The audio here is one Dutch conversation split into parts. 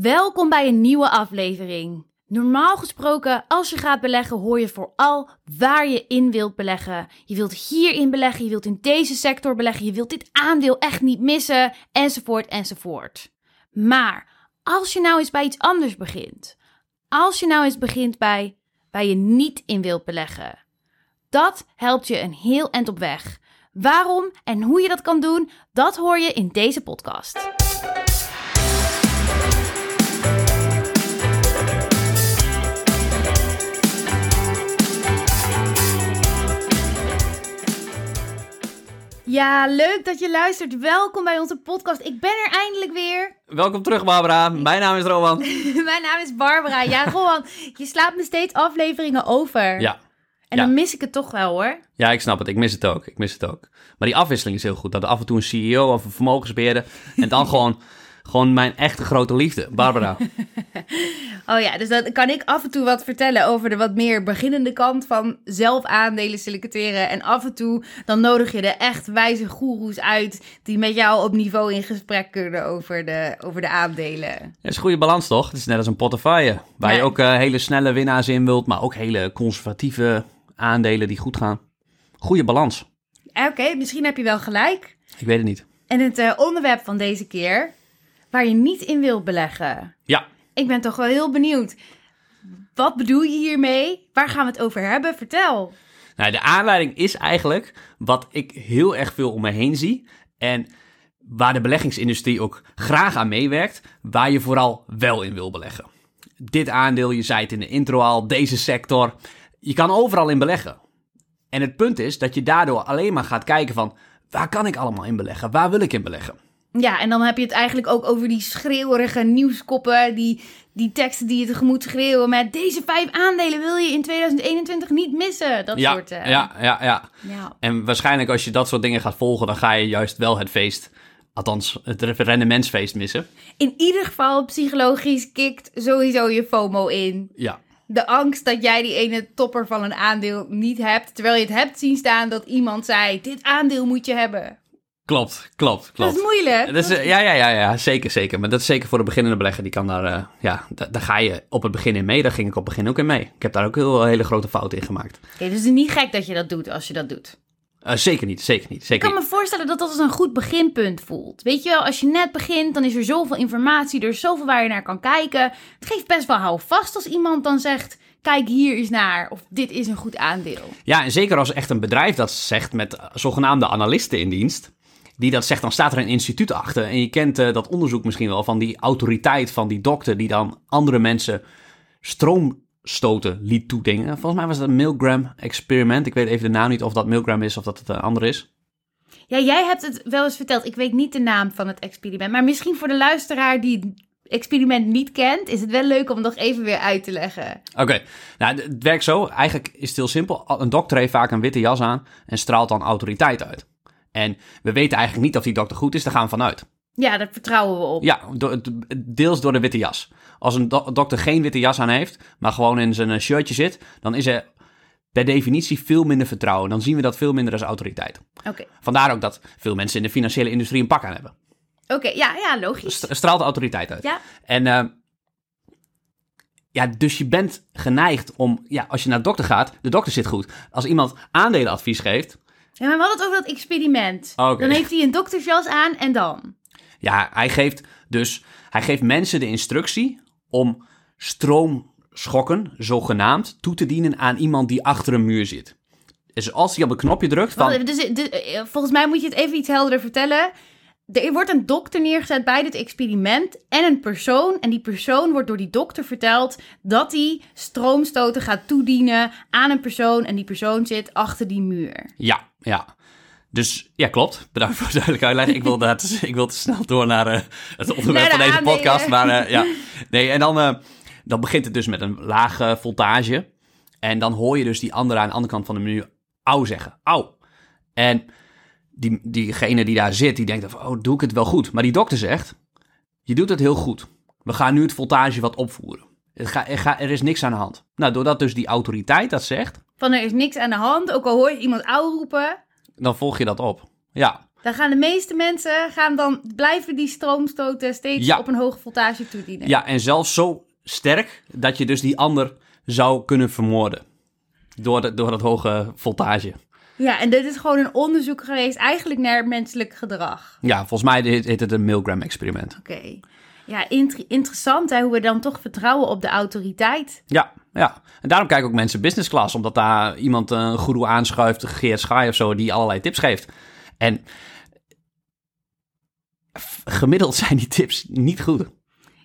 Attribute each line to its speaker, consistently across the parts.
Speaker 1: Welkom bij een nieuwe aflevering. Normaal gesproken, als je gaat beleggen, hoor je vooral waar je in wilt beleggen. Je wilt hierin beleggen, je wilt in deze sector beleggen, je wilt dit aandeel echt niet missen, enzovoort, enzovoort. Maar als je nou eens bij iets anders begint, als je nou eens begint bij waar je niet in wilt beleggen, dat helpt je een heel eind op weg. Waarom en hoe je dat kan doen, dat hoor je in deze podcast. Ja, leuk dat je luistert. Welkom bij onze podcast. Ik ben er eindelijk weer.
Speaker 2: Welkom terug, Barbara. Mijn naam is Roman.
Speaker 1: Mijn naam is Barbara. Ja, Roman, je slaat me steeds afleveringen over.
Speaker 2: Ja.
Speaker 1: En
Speaker 2: ja.
Speaker 1: dan mis ik het toch wel hoor.
Speaker 2: Ja, ik snap het. Ik mis het ook. Ik mis het ook. Maar die afwisseling is heel goed. Dat af en toe een CEO of een vermogensbeheerder. En dan gewoon, gewoon mijn echte grote liefde, Barbara.
Speaker 1: Oh ja, dus dan kan ik af en toe wat vertellen over de wat meer beginnende kant van zelf aandelen selecteren. En af en toe dan nodig je de echt wijze goeroes uit die met jou op niveau in gesprek kunnen over de, over de aandelen.
Speaker 2: Dat is een goede balans, toch? Het is net als een portefeuille. Waar
Speaker 1: Ja.
Speaker 2: je ook eh, hele snelle winnaars in wilt, maar ook hele conservatieve aandelen die goed gaan. Goede balans.
Speaker 1: Oké, misschien heb je wel gelijk.
Speaker 2: Ik weet het niet.
Speaker 1: En het eh, onderwerp van deze keer, waar je niet in wilt beleggen.
Speaker 2: Ja,
Speaker 1: Ik ben toch wel heel benieuwd. Wat bedoel je hiermee? Waar gaan we het over hebben? Vertel.
Speaker 2: Nou, de aanleiding is eigenlijk wat ik heel erg veel om me heen zie. En waar de beleggingsindustrie ook graag aan meewerkt, waar je vooral wel in wil beleggen. Dit aandeel, je zei het in de intro al, deze sector. Je kan overal in beleggen. En het punt is dat je daardoor alleen maar gaat kijken van, waar kan ik allemaal in beleggen? Waar wil ik in beleggen?
Speaker 1: Ja, en dan heb je het eigenlijk ook over die schreeuwerige nieuwskoppen, die, die teksten die je tegemoet schreeuwen met deze vijf aandelen wil je in 2021 niet missen. Dat
Speaker 2: ja,
Speaker 1: soort... eh,
Speaker 2: ja, ja, ja.
Speaker 1: ja.
Speaker 2: En waarschijnlijk als je dat soort dingen gaat volgen, dan ga je juist wel het feest, althans het rendementsfeest missen.
Speaker 1: In ieder geval, psychologisch kikt sowieso je FOMO in.
Speaker 2: Ja,
Speaker 1: De angst dat jij die ene topper van een aandeel niet hebt, terwijl je het hebt zien staan dat iemand zei, dit aandeel moet je hebben.
Speaker 2: Klopt, klopt, klopt.
Speaker 1: Dat is moeilijk.
Speaker 2: Dat is, ja, ja, ja, ja, zeker, zeker. Maar dat is zeker voor de beginnende belegger. Die kan daar, eh, ja, da- daar ga je op het begin in mee. Daar ging ik op het begin ook in mee. Ik heb daar ook heel hele grote fouten in gemaakt.
Speaker 1: Oké, dus het is niet gek dat je dat doet als je dat doet.
Speaker 2: Eh, zeker niet, zeker niet,
Speaker 1: Ik
Speaker 2: zeker
Speaker 1: kan me voorstellen dat dat als een goed beginpunt voelt. Weet je wel, als je net begint, dan is er zoveel informatie, er is zoveel waar je naar kan kijken. Het geeft best wel houvast als iemand dan zegt, kijk hier eens naar, of dit is een goed aandeel.
Speaker 2: Ja, en zeker als echt een bedrijf dat zegt met zogenaamde analisten in dienst. Die dat zegt, dan staat er een instituut achter. En je kent eh, dat onderzoek misschien wel van die autoriteit van die dokter die dan andere mensen stroomstoten liet toedingen. Volgens mij was dat een Milgram experiment. Ik weet even de naam niet of dat Milgram is of dat het een ander is.
Speaker 1: Ja, jij hebt het wel eens verteld, ik weet niet de naam van het experiment, maar misschien voor de luisteraar die het experiment niet kent, is het wel leuk om het nog even weer uit te leggen.
Speaker 2: Oké, nou, het werkt zo. Eigenlijk is het heel simpel. Een dokter heeft vaak een witte jas aan en straalt dan autoriteit uit. En we weten eigenlijk niet of die dokter goed is, daar gaan we vanuit.
Speaker 1: Ja, daar vertrouwen we op.
Speaker 2: Ja, do- deels door de witte jas. Als een do- dokter geen witte jas aan heeft, maar gewoon in zijn eh, shirtje zit, dan is er per definitie veel minder vertrouwen. Dan zien we dat veel minder als autoriteit.
Speaker 1: Oké,
Speaker 2: Vandaar ook dat veel mensen in de financiële industrie een pak aan hebben.
Speaker 1: Oké, ja, ja, logisch.
Speaker 2: St- straalt autoriteit uit.
Speaker 1: Ja,
Speaker 2: En eh, ja, dus je bent geneigd om, ja, als je naar de dokter gaat, de dokter zit goed. Als iemand aandelenadvies geeft,
Speaker 1: ja maar we hadden het over dat experiment.
Speaker 2: Oké.
Speaker 1: Dan heeft hij een doktersjas aan en dan?
Speaker 2: ja, hij geeft dus, hij geeft mensen de instructie om stroomschokken, zogenaamd, toe te dienen aan iemand die achter een muur zit. Dus als hij op een knopje drukt van,
Speaker 1: Wacht dus, dus, eh, volgens mij moet je het even iets helderder vertellen. Er wordt een dokter neergezet bij dit experiment en een persoon. En die persoon wordt door die dokter verteld dat hij stroomstoten gaat toedienen aan een persoon. En die persoon zit achter die muur.
Speaker 2: ja, ja. Dus ja, klopt. Bedankt voor de duidelijke uitleg. Ik wil, dat, ik wil te snel door naar eh, het onderwerp van deze podcast. Maar eh, ja, nee, en dan, eh, dan begint het dus met een lage voltage. En dan hoor je dus die andere aan de andere kant van de muur au zeggen. Au. En die, diegene die daar zit, die denkt van, oh, doe ik het wel goed? Maar die dokter zegt, je doet het heel goed. We gaan nu het voltage wat opvoeren. Het ga, er, ga, er is niks aan de hand. Nou, doordat dus die autoriteit dat zegt,
Speaker 1: Van er is niks aan de hand, ook al hoor je iemand au roepen.
Speaker 2: dan volg je dat op. Ja.
Speaker 1: Dan gaan de meeste mensen gaan dan blijven die stroomstoten steeds
Speaker 2: Ja.
Speaker 1: op een hoge voltage toedienen.
Speaker 2: Ja, en zelfs zo sterk dat je dus die ander zou kunnen vermoorden. Door, de, door dat hoge voltage.
Speaker 1: Ja, en dit is gewoon een onderzoek geweest eigenlijk naar menselijk gedrag.
Speaker 2: Ja, volgens mij heet, het een Milgram-experiment.
Speaker 1: Oké. Ja, inter- interessant hè, hoe we dan toch vertrouwen op de autoriteit.
Speaker 2: Ja, ja. En daarom kijken ook mensen business class. Omdat daar iemand eh, een goeroe aanschuift, Geert Schaai of zo, die allerlei tips geeft. En gemiddeld zijn die tips niet goed.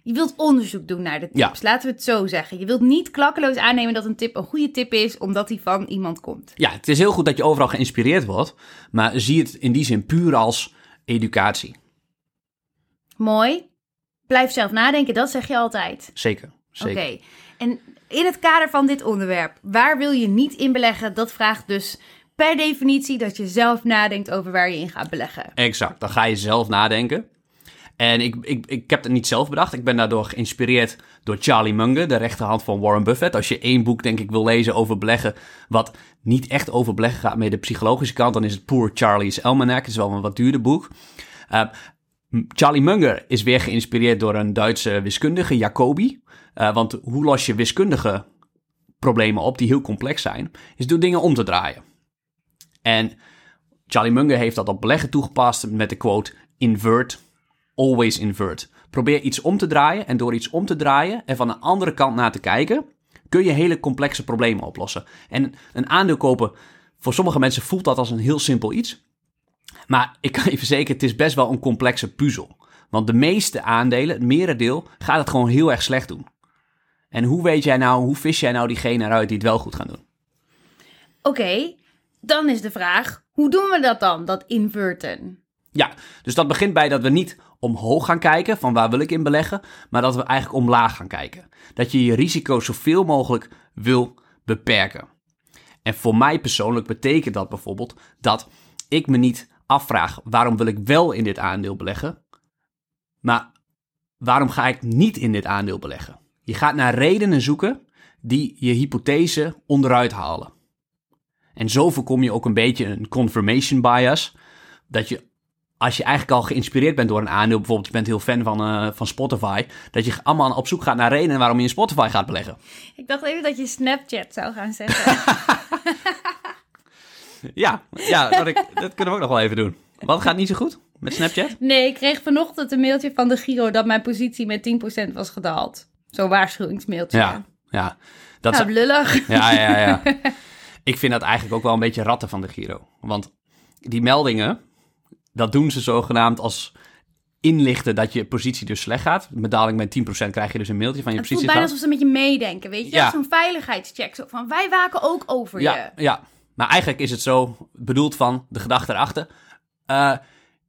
Speaker 1: Je wilt onderzoek doen naar de
Speaker 2: Ja.
Speaker 1: tips, laten we het zo zeggen. Je wilt niet klakkeloos aannemen dat een tip een goede tip is, omdat die van iemand komt.
Speaker 2: Ja, het is heel goed dat je overal geïnspireerd wordt. Maar zie het in die zin puur als educatie.
Speaker 1: Mooi. Blijf zelf nadenken, dat zeg je altijd.
Speaker 2: Zeker,
Speaker 1: Oké.
Speaker 2: zeker.
Speaker 1: En in het kader van dit onderwerp, waar wil je niet in beleggen? Dat vraagt dus per definitie dat je zelf nadenkt over waar je in gaat beleggen.
Speaker 2: Exact, dan ga je zelf nadenken. En ik, ik, ik heb het niet zelf bedacht. Ik ben daardoor geïnspireerd door Charlie Munger, de rechterhand van Warren Buffett. Als je één boek, denk ik, wil lezen over beleggen, wat niet echt over beleggen gaat, met de psychologische kant, dan is het Poor Charlie's Almanac. Het is wel een wat duurder boek. Uh, Charlie Munger is weer geïnspireerd door een Duitse wiskundige, Jacobi. Uh, want hoe los je wiskundige problemen op die heel complex zijn, is door dingen om te draaien. En Charlie Munger heeft dat op beleggen toegepast met de quote: invert, always invert. Probeer iets om te draaien en door iets om te draaien en van een andere kant naar te kijken, kun je hele complexe problemen oplossen. En een aandeel kopen, voor sommige mensen voelt dat als een heel simpel iets. Maar ik kan je verzekeren, het is best wel een complexe puzzel. Want de meeste aandelen, het merendeel, gaat het gewoon heel erg slecht doen. En hoe weet jij nou, hoe vis jij nou diegene eruit die het wel goed gaan doen?
Speaker 1: Oké, okay, dan is de vraag, hoe doen we dat dan, dat inverten?
Speaker 2: Ja, dus dat begint bij dat we niet omhoog gaan kijken, van waar wil ik in beleggen, maar dat we eigenlijk omlaag gaan kijken. Dat je je risico zoveel mogelijk wil beperken. En voor mij persoonlijk betekent dat bijvoorbeeld dat ik me niet afvraag waarom wil ik wel in dit aandeel beleggen, maar waarom ga ik niet in dit aandeel beleggen? Je gaat naar redenen zoeken die je hypothese onderuit halen. En zo voorkom je ook een beetje een confirmation bias, dat je als je eigenlijk al geïnspireerd bent door een aandeel, bijvoorbeeld je bent heel fan van, uh, van Spotify, dat je allemaal op zoek gaat naar redenen waarom je in Spotify gaat beleggen.
Speaker 1: Ik dacht even dat je Snapchat zou gaan zeggen.
Speaker 2: ja, ja dat, ik, dat kunnen we ook nog wel even doen. Wat gaat niet zo goed met Snapchat?
Speaker 1: Nee, ik kreeg vanochtend een mailtje van de Giro dat mijn positie met 10% was gedaald. Zo'n waarschuwingsmailtje.
Speaker 2: Ja, ja. Dat
Speaker 1: nou, lullig.
Speaker 2: Ja, ja, ja. ik vind dat eigenlijk ook wel een beetje ratten van de Giro. Want die meldingen, dat doen ze zogenaamd als inlichten dat je positie dus slecht gaat. Met daling met 10% krijg je dus een mailtje van je
Speaker 1: het
Speaker 2: positie.
Speaker 1: Het voelt bijna alsof ze met je meedenken, weet je?
Speaker 2: Ja.
Speaker 1: Zo'n veiligheidscheck. Zo van, wij waken ook over
Speaker 2: ja,
Speaker 1: je.
Speaker 2: Ja, maar eigenlijk is het zo bedoeld van de gedachte erachter. Uh,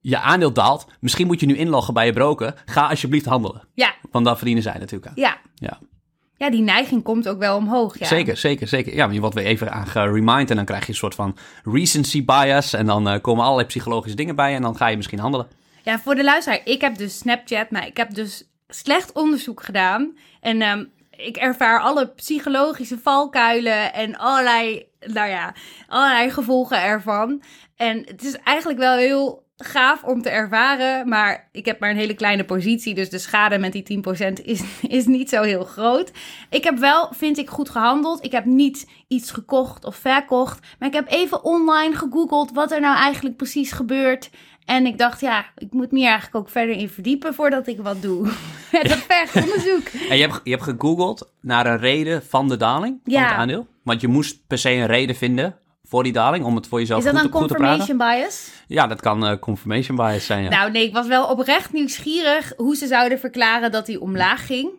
Speaker 2: je aandeel daalt. Misschien moet je nu inloggen bij je broker. Ga alsjeblieft handelen.
Speaker 1: Ja.
Speaker 2: Want dan verdienen zij natuurlijk aan.
Speaker 1: Ja.
Speaker 2: Ja.
Speaker 1: Ja, die neiging komt ook wel omhoog. Ja.
Speaker 2: Zeker, zeker, zeker. Ja, maar je wordt weer even aan geremind en dan krijg je een soort van recency bias. En dan uh, komen allerlei psychologische dingen bij en dan ga je misschien handelen.
Speaker 1: Ja, voor de luisteraar, ik heb dus Snapchat, maar ik heb dus slecht onderzoek gedaan. En um, ik ervaar alle psychologische valkuilen en allerlei, nou ja, allerlei gevolgen ervan. En het is eigenlijk wel heel gaaf om te ervaren, maar ik heb maar een hele kleine positie, dus de schade met die 10% is, is niet zo heel groot. Ik heb wel, vind ik, goed gehandeld. Ik heb niet iets gekocht of verkocht, maar ik heb even online gegoogeld wat er nou eigenlijk precies gebeurt. En ik dacht, ja, ik moet me hier eigenlijk ook verder in verdiepen voordat ik wat doe. Met dat vergt onderzoek.
Speaker 2: En je hebt, je hebt gegoogeld naar een reden van de daling van
Speaker 1: Ja.
Speaker 2: het aandeel? Want je moest per se een reden vinden voor die daling, om het voor jezelf
Speaker 1: Is dat
Speaker 2: goed, te, goed te praten.
Speaker 1: confirmation bias?
Speaker 2: Ja, dat kan eh, confirmation bias zijn, ja.
Speaker 1: Nou nee, ik was wel oprecht nieuwsgierig hoe ze zouden verklaren dat hij omlaag ging.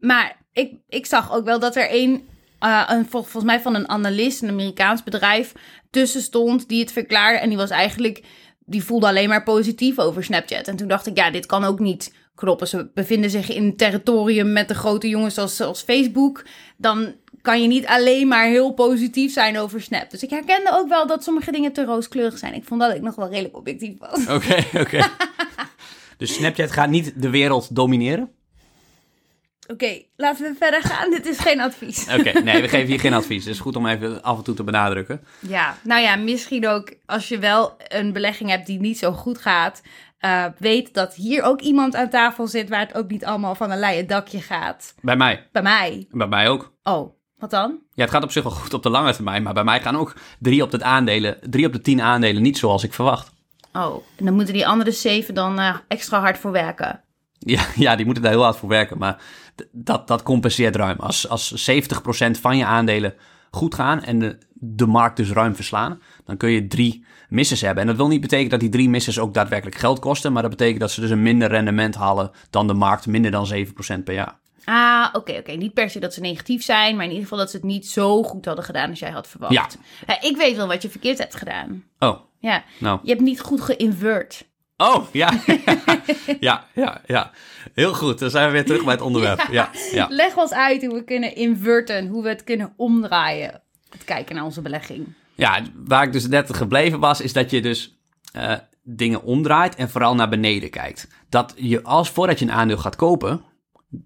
Speaker 1: Maar ik, ik zag ook wel dat er een, eh, een vol- volgens mij van een analist, een Amerikaans bedrijf, tussen stond die het verklaarde. En die was eigenlijk, die voelde alleen maar positief over Snapchat. En toen dacht ik, ja, dit kan ook niet kloppen. Ze bevinden zich in een territorium met de grote jongens als, als Facebook. Dan kan je niet alleen maar heel positief zijn over Snap. Dus ik herkende ook wel dat sommige dingen te rooskleurig zijn. Ik vond dat ik nog wel redelijk objectief was.
Speaker 2: Oké, oké. dus Snapchat gaat niet de wereld domineren?
Speaker 1: Oké, laten we verder gaan. Dit is geen advies.
Speaker 2: Oké, nee, we geven hier geen advies. Het is goed om even af en toe te benadrukken.
Speaker 1: Ja, nou ja, misschien ook als je wel een belegging hebt die niet zo goed gaat. Uh, weet dat hier ook iemand aan tafel zit waar het ook niet allemaal van een leien dakje gaat.
Speaker 2: Bij mij.
Speaker 1: Bij mij.
Speaker 2: Bij mij ook.
Speaker 1: Oh, wat dan?
Speaker 2: Ja, het gaat op zich wel goed op de lange termijn, maar bij mij gaan ook drie op de aandelen, drie op de tien aandelen niet zoals ik verwacht.
Speaker 1: Oh, en dan moeten die andere zeven dan uh, extra hard voor werken.
Speaker 2: Ja, ja, die moeten daar heel hard voor werken, maar dat, dat compenseert ruim. Als, als 70% van je aandelen goed gaan en de, de markt dus ruim verslaan, dan kun je drie misses hebben. En dat wil niet betekenen dat die drie misses ook daadwerkelijk geld kosten, maar dat betekent dat ze dus een minder rendement halen dan de markt, minder dan 7% per jaar.
Speaker 1: Ah, oké, oké. Niet per se dat ze negatief zijn, maar in ieder geval dat ze het niet zo goed hadden gedaan als jij had verwacht.
Speaker 2: Ja.
Speaker 1: ik weet wel wat je verkeerd hebt gedaan.
Speaker 2: Oh.
Speaker 1: Ja.
Speaker 2: Nou.
Speaker 1: Je hebt niet goed geïnvert.
Speaker 2: Oh, ja. ja, ja, ja. Heel goed. Dan zijn we weer terug bij het onderwerp. Ja. Ja,
Speaker 1: Leg ons uit hoe we kunnen inverten, hoe we het kunnen omdraaien. Het kijken naar onze belegging.
Speaker 2: Ja, waar ik dus net gebleven was, is dat je dus uh, dingen omdraait en vooral naar beneden kijkt. Dat je als voordat je een aandeel gaat kopen,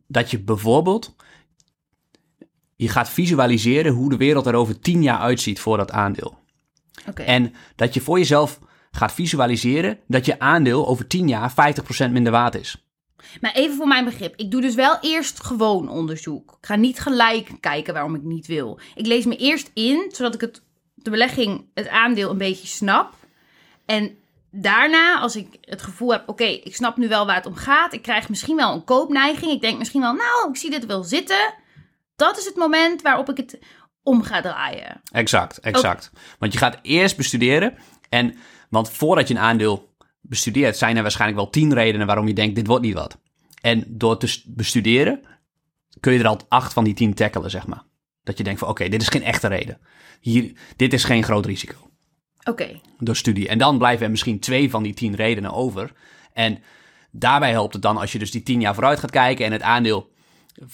Speaker 2: dat je bijvoorbeeld je gaat visualiseren hoe de wereld er over tien jaar uitziet voor dat aandeel.
Speaker 1: Okay.
Speaker 2: En dat je voor jezelf gaat visualiseren dat je aandeel over 10 jaar 50% minder waard is.
Speaker 1: Maar even voor mijn begrip. Ik doe dus wel eerst gewoon onderzoek. Ik ga niet gelijk kijken waarom ik niet wil. Ik lees me eerst in, zodat ik het, de belegging, het aandeel een beetje snap. En daarna, als ik het gevoel heb, oké, ik snap nu wel waar het om gaat. Ik krijg misschien wel een koopneiging. Ik denk misschien wel, nou, ik zie dit wel zitten. Dat is het moment waarop ik het om ga draaien.
Speaker 2: Exact, exact. Want je gaat eerst bestuderen en want voordat je een aandeel bestudeert, zijn er waarschijnlijk wel tien redenen waarom je denkt, dit wordt niet wat. En door te bestuderen, kun je er al acht van die tien tackelen, zeg maar. Dat je denkt van, oké, dit is geen echte reden. Hier, dit is geen groot risico.
Speaker 1: Oké.
Speaker 2: Door studie. En dan blijven er misschien twee van die tien redenen over. En daarbij helpt het dan als je dus die tien jaar vooruit gaat kijken en het aandeel...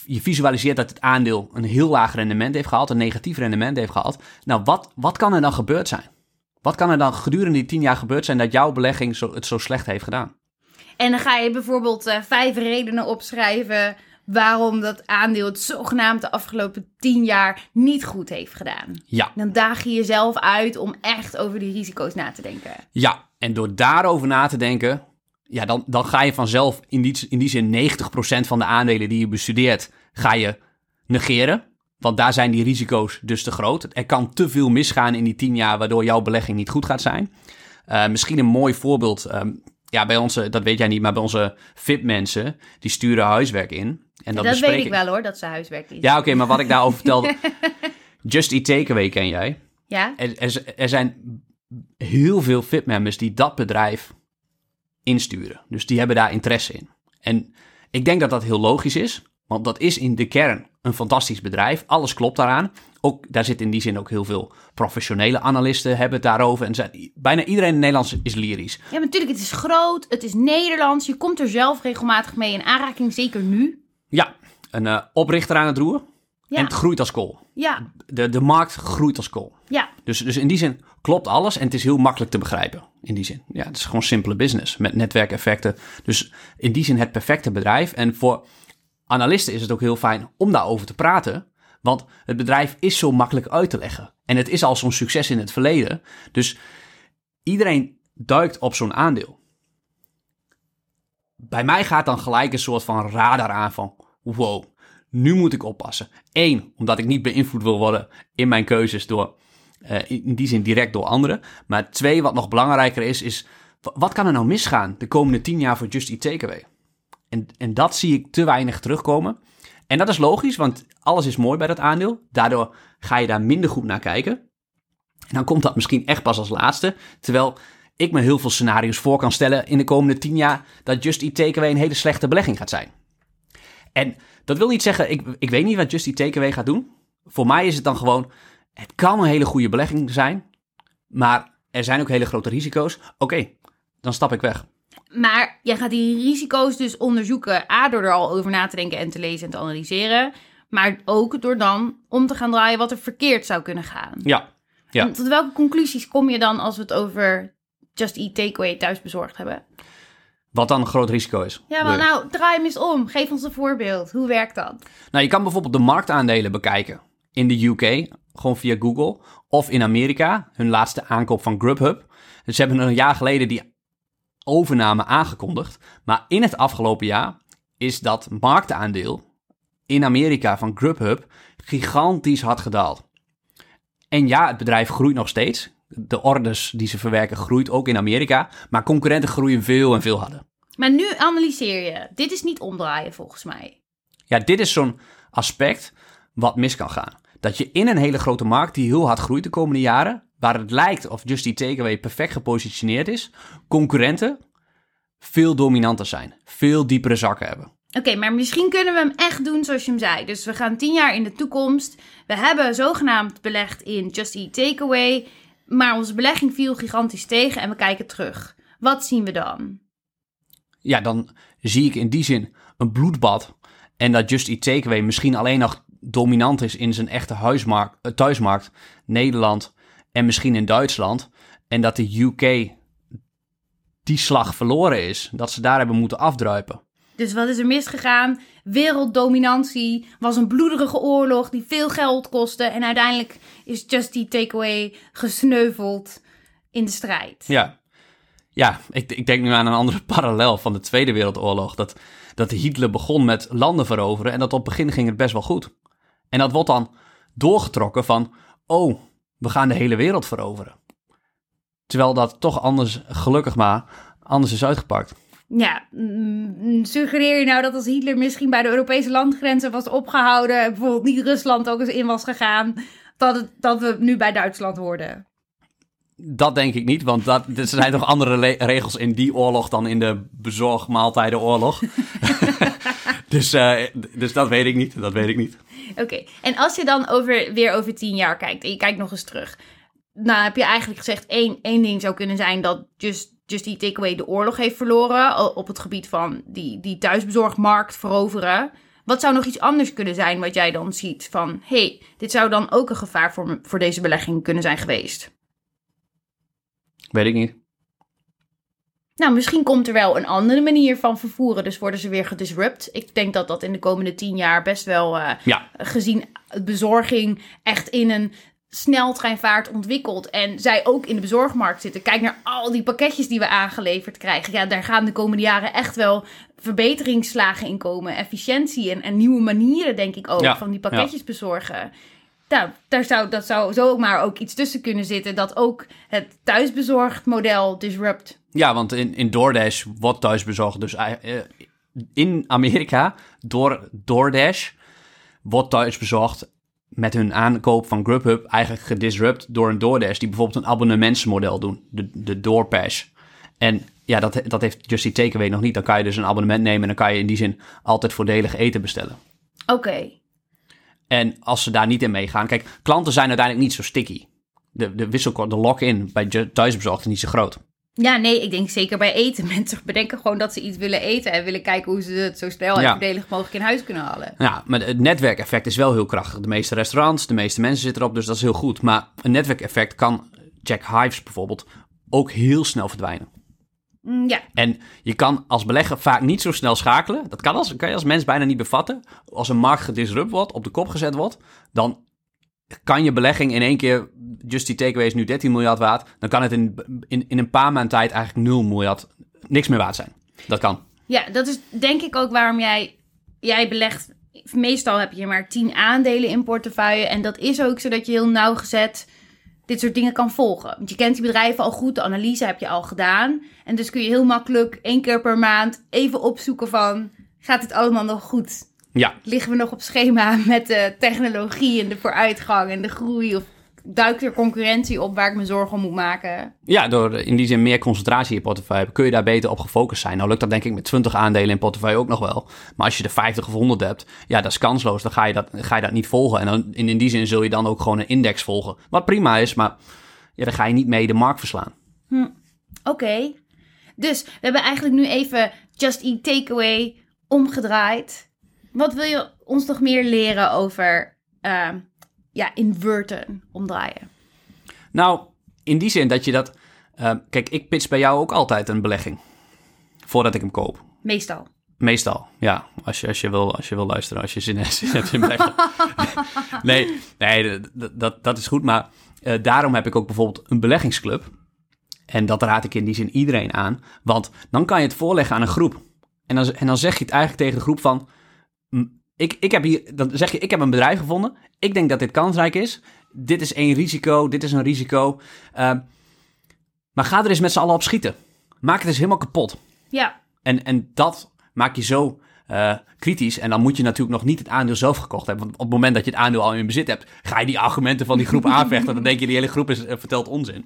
Speaker 2: Je visualiseert dat het aandeel een heel laag rendement heeft gehad, een negatief rendement heeft gehad. Nou, wat, wat kan er dan gebeurd zijn? Wat kan er dan gedurende die tien jaar gebeurd zijn dat jouw belegging zo, het zo slecht heeft gedaan?
Speaker 1: En dan ga je bijvoorbeeld uh, vijf redenen opschrijven waarom dat aandeel het zogenaamd de afgelopen tien jaar niet goed heeft gedaan.
Speaker 2: Ja.
Speaker 1: Dan daag je jezelf uit om echt over die risico's na te denken.
Speaker 2: Ja, en door daarover na te denken, ja, dan, dan ga je vanzelf in die, in die zin 90% van de aandelen die je bestudeert, ga je negeren. Want daar zijn die risico's dus te groot. Er kan te veel misgaan in die tien jaar, waardoor jouw belegging niet goed gaat zijn. Uh, misschien een mooi voorbeeld. Um, ja, bij onze, dat weet jij niet, maar bij onze VIP-mensen, die sturen huiswerk in. En
Speaker 1: dat, dat weet ik wel hoor, dat ze huiswerk is.
Speaker 2: Ja, oké, okay, maar wat ik daarover vertelde. Just Eat Takeaway ken jij?
Speaker 1: Ja.
Speaker 2: Er, er, er zijn heel veel VIP-members die dat bedrijf insturen. Dus die hebben daar interesse in. En ik denk dat dat heel logisch is, want dat is in de kern een fantastisch bedrijf. Alles klopt daaraan. Ook, daar zit in die zin ook heel veel professionele analisten hebben het daarover. En zijn, bijna iedereen in Nederland is lyrisch.
Speaker 1: Ja, maar natuurlijk, het is groot, het is Nederlands. Je komt er zelf regelmatig mee in aanraking, zeker nu.
Speaker 2: Ja, een uh, oprichter aan het roer.
Speaker 1: Ja.
Speaker 2: En het groeit als kool.
Speaker 1: Ja.
Speaker 2: De, de markt groeit als kool.
Speaker 1: Ja.
Speaker 2: Dus, dus in die zin klopt alles en het is heel makkelijk te begrijpen. In die zin. Ja, het is gewoon simpele business met netwerkeffecten. Dus in die zin het perfecte bedrijf. En voor analisten is het ook heel fijn om daarover te praten. Want het bedrijf is zo makkelijk uit te leggen. En het is al zo'n succes in het verleden. Dus iedereen duikt op zo'n aandeel. Bij mij gaat dan gelijk een soort van radar aan van... Wow, nu moet ik oppassen. Eén, omdat ik niet beïnvloed wil worden in mijn keuzes door... Uh, in die zin direct door anderen. Maar twee, wat nog belangrijker is, is... Wat kan er nou misgaan de komende tien jaar voor Just Eat Takeaway? En, en dat zie ik te weinig terugkomen. En dat is logisch, want alles is mooi bij dat aandeel. Daardoor ga je daar minder goed naar kijken. En dan komt dat misschien echt pas als laatste. Terwijl ik me heel veel scenario's voor kan stellen in de komende tien jaar dat Just Eat Takeaway een hele slechte belegging gaat zijn. En dat wil niet zeggen, ik, ik weet niet wat Just Eat Takeaway gaat doen. Voor mij is het dan gewoon, het kan een hele goede belegging zijn, maar er zijn ook hele grote risico's. Oké, dan stap ik weg.
Speaker 1: Maar jij gaat die risico's dus onderzoeken. A, door er al over na te denken en te lezen en te analyseren. Maar ook door dan om te gaan draaien wat er verkeerd zou kunnen gaan.
Speaker 2: Ja. ja.
Speaker 1: En tot welke conclusies kom je dan als we het over Just Eat Takeaway thuis bezorgd hebben?
Speaker 2: Wat dan een groot risico is.
Speaker 1: Ja, maar nou, draai hem eens om. Geef ons een voorbeeld. Hoe werkt dat?
Speaker 2: Nou, je kan bijvoorbeeld de marktaandelen bekijken in de UK, gewoon via Google, of in Amerika, hun laatste aankoop van Grubhub. Dus ze hebben een jaar geleden die overname aangekondigd, maar in het afgelopen jaar is dat marktaandeel in Amerika van Grubhub gigantisch hard gedaald. En ja, het bedrijf groeit nog steeds. De orders die ze verwerken groeit ook in Amerika, maar concurrenten groeien veel en veel harder.
Speaker 1: Maar nu analyseer je. Dit is niet omdraaien volgens mij.
Speaker 2: Ja, dit is zo'n aspect wat mis kan gaan. Dat je in een hele grote markt die heel hard groeit de komende jaren, waar het lijkt of Just Eat Takeaway perfect gepositioneerd is, concurrenten veel dominanter zijn, veel diepere zakken hebben.
Speaker 1: Oké, maar misschien kunnen we hem echt doen zoals je hem zei. Dus we gaan tien jaar in de toekomst. We hebben zogenaamd belegd in Just Eat Takeaway. Maar onze belegging viel gigantisch tegen en we kijken terug. Wat zien we dan?
Speaker 2: Ja, dan zie ik in die zin een bloedbad. En dat Just Eat Takeaway misschien alleen nog dominant is in zijn echte huismarkt, eh, thuismarkt, Nederland en misschien in Duitsland. En dat de UK die slag verloren is. Dat ze daar hebben moeten afdruipen.
Speaker 1: Dus wat is er misgegaan? Werelddominantie was een bloederige oorlog die veel geld kostte. En uiteindelijk is Just Eat Takeaway gesneuveld in de strijd.
Speaker 2: Ja, ja ik, ik denk nu aan een andere parallel van de Tweede Wereldoorlog. Dat, dat Hitler begon met landen veroveren en dat op het begin ging het best wel goed. En dat wordt dan doorgetrokken van, oh, we gaan de hele wereld veroveren. Terwijl dat toch anders, gelukkig maar, anders is uitgepakt.
Speaker 1: Ja, mm, suggereer je nou dat als Hitler misschien bij de Europese landgrenzen was opgehouden, bijvoorbeeld niet Rusland ook eens in was gegaan, dat, het, dat we nu bij Duitsland hoorden?
Speaker 2: Dat denk ik niet, want dat, er zijn toch andere regels in die oorlog dan in de bezorgmaaltijdenoorlog. dus, eh, dus dat weet ik niet, dat weet ik niet.
Speaker 1: Oké, en als je dan over, weer over tien jaar kijkt en je kijkt nog eens terug, nou heb je eigenlijk gezegd één, één ding zou kunnen zijn dat Just, Just Eat Takeaway de oorlog heeft verloren op het gebied van die, die thuisbezorgmarkt veroveren. Wat zou nog iets anders kunnen zijn wat jij dan ziet van, hey, dit zou dan ook een gevaar voor, voor deze belegging kunnen zijn geweest?
Speaker 2: Weet ik niet.
Speaker 1: Nou, misschien komt er wel een andere manier van vervoeren, dus worden ze weer gedisrupt. Ik denk dat dat in de komende tien jaar best wel eh,
Speaker 2: Ja,
Speaker 1: gezien bezorging echt in een sneltreinvaart ontwikkeld en zij ook in de bezorgmarkt zitten. Kijk naar al die pakketjes die we aangeleverd krijgen. Ja, daar gaan de komende jaren echt wel verbeteringsslagen in komen. Efficiëntie en, en nieuwe manieren, denk ik ook,
Speaker 2: Ja,
Speaker 1: van die pakketjes bezorgen. Nou, daar zou, dat zou zomaar ook iets tussen kunnen zitten dat ook het thuisbezorgd model disrupt.
Speaker 2: ja want in, in DoorDash wordt thuisbezorgd. Dus eh, in Amerika, door DoorDash, wordt thuisbezorgd met hun aankoop van Grubhub eigenlijk gedisrupt door een DoorDash die bijvoorbeeld een abonnementsmodel doen, de, de DoorPass. En ja, dat, dat heeft Just Eat Takeaway nog niet. Dan kan je dus een abonnement nemen en dan kan je in die zin altijd voordelig eten bestellen.
Speaker 1: Oké,
Speaker 2: En als ze daar niet in meegaan, kijk, klanten zijn uiteindelijk niet zo sticky. De, de wisselkost, de lock-in bij thuisbezorgd is niet zo groot.
Speaker 1: Ja, nee, ik denk zeker bij eten. Mensen bedenken gewoon dat ze iets willen eten en willen kijken hoe ze het zo snel en
Speaker 2: Ja.
Speaker 1: voordelig mogelijk in huis kunnen halen.
Speaker 2: Ja, maar het netwerkeffect is wel heel krachtig. De meeste restaurants, de meeste mensen zitten erop, dus dat is heel goed. Maar een netwerkeffect kan, Jack Hives bijvoorbeeld, ook heel snel verdwijnen.
Speaker 1: Mm, Ja,
Speaker 2: En je kan als belegger vaak niet zo snel schakelen. Dat kan, als, kan je als mens bijna niet bevatten. Als een markt gedisrupt wordt, op de kop gezet wordt, dan kan je belegging in één keer, Just die takeaway is nu 13 miljard waard, dan kan het in, in, in een paar maanden tijd eigenlijk 0 miljard niks meer waard zijn. Dat kan.
Speaker 1: ja, dat is denk ik ook waarom jij, jij belegt. Meestal heb je maar 10 aandelen in portefeuille. En dat is ook zodat je heel nauwgezet dit soort dingen kan volgen. Want je kent die bedrijven al goed, de analyse heb je al gedaan. En dus kun je heel makkelijk één keer per maand even opzoeken van... gaat dit allemaal nog goed?
Speaker 2: Ja,
Speaker 1: Liggen we nog op schema met de technologie en de vooruitgang en de groei? Of duikt er concurrentie op waar ik me zorgen om moet maken?
Speaker 2: Ja, door in die zin meer concentratie in je portefeuille hebben, kun je daar beter op gefocust zijn. Nou lukt dat denk ik met 20 aandelen in portefeuille ook nog wel. Maar als je er 50 of 100 hebt, ja, dat is kansloos. Dan ga je dat, ga je dat niet volgen. En dan, in, in die zin zul je dan ook gewoon een index volgen. Wat prima is, maar ja, dan ga je niet mee de markt verslaan.
Speaker 1: Oké. Dus we hebben eigenlijk nu even Just Eat Takeaway omgedraaid. Wat wil je ons nog meer leren over ehm, ja, inverten, omdraaien?
Speaker 2: Nou, in die zin dat je dat... eh, kijk, ik pitch bij jou ook altijd een belegging. voordat ik hem koop.
Speaker 1: Meestal.
Speaker 2: Meestal, ja. Als je, als je, wil, als je wil luisteren, als je zin hebt in beleggen. nee, nee dat, dat, dat is goed. Maar eh, daarom heb ik ook bijvoorbeeld een beleggingsclub. En dat raad ik in die zin iedereen aan. Want dan kan je het voorleggen aan een groep. En dan, en dan zeg je het eigenlijk tegen de groep van... "Mm, Ik, ik heb hier, dan zeg je, ik heb een bedrijf gevonden. Ik denk dat dit kansrijk is. Dit is één risico, dit is een risico. Ehm, maar ga er eens met z'n allen op schieten. Maak het eens helemaal kapot.
Speaker 1: Ja.
Speaker 2: En, en dat maak je zo eh, kritisch. En dan moet je natuurlijk nog niet het aandeel zelf gekocht hebben. Want op het moment dat je het aandeel al in bezit hebt, ga je die argumenten van die groep aanvechten. Dan denk je, die hele groep is, eh, vertelt onzin.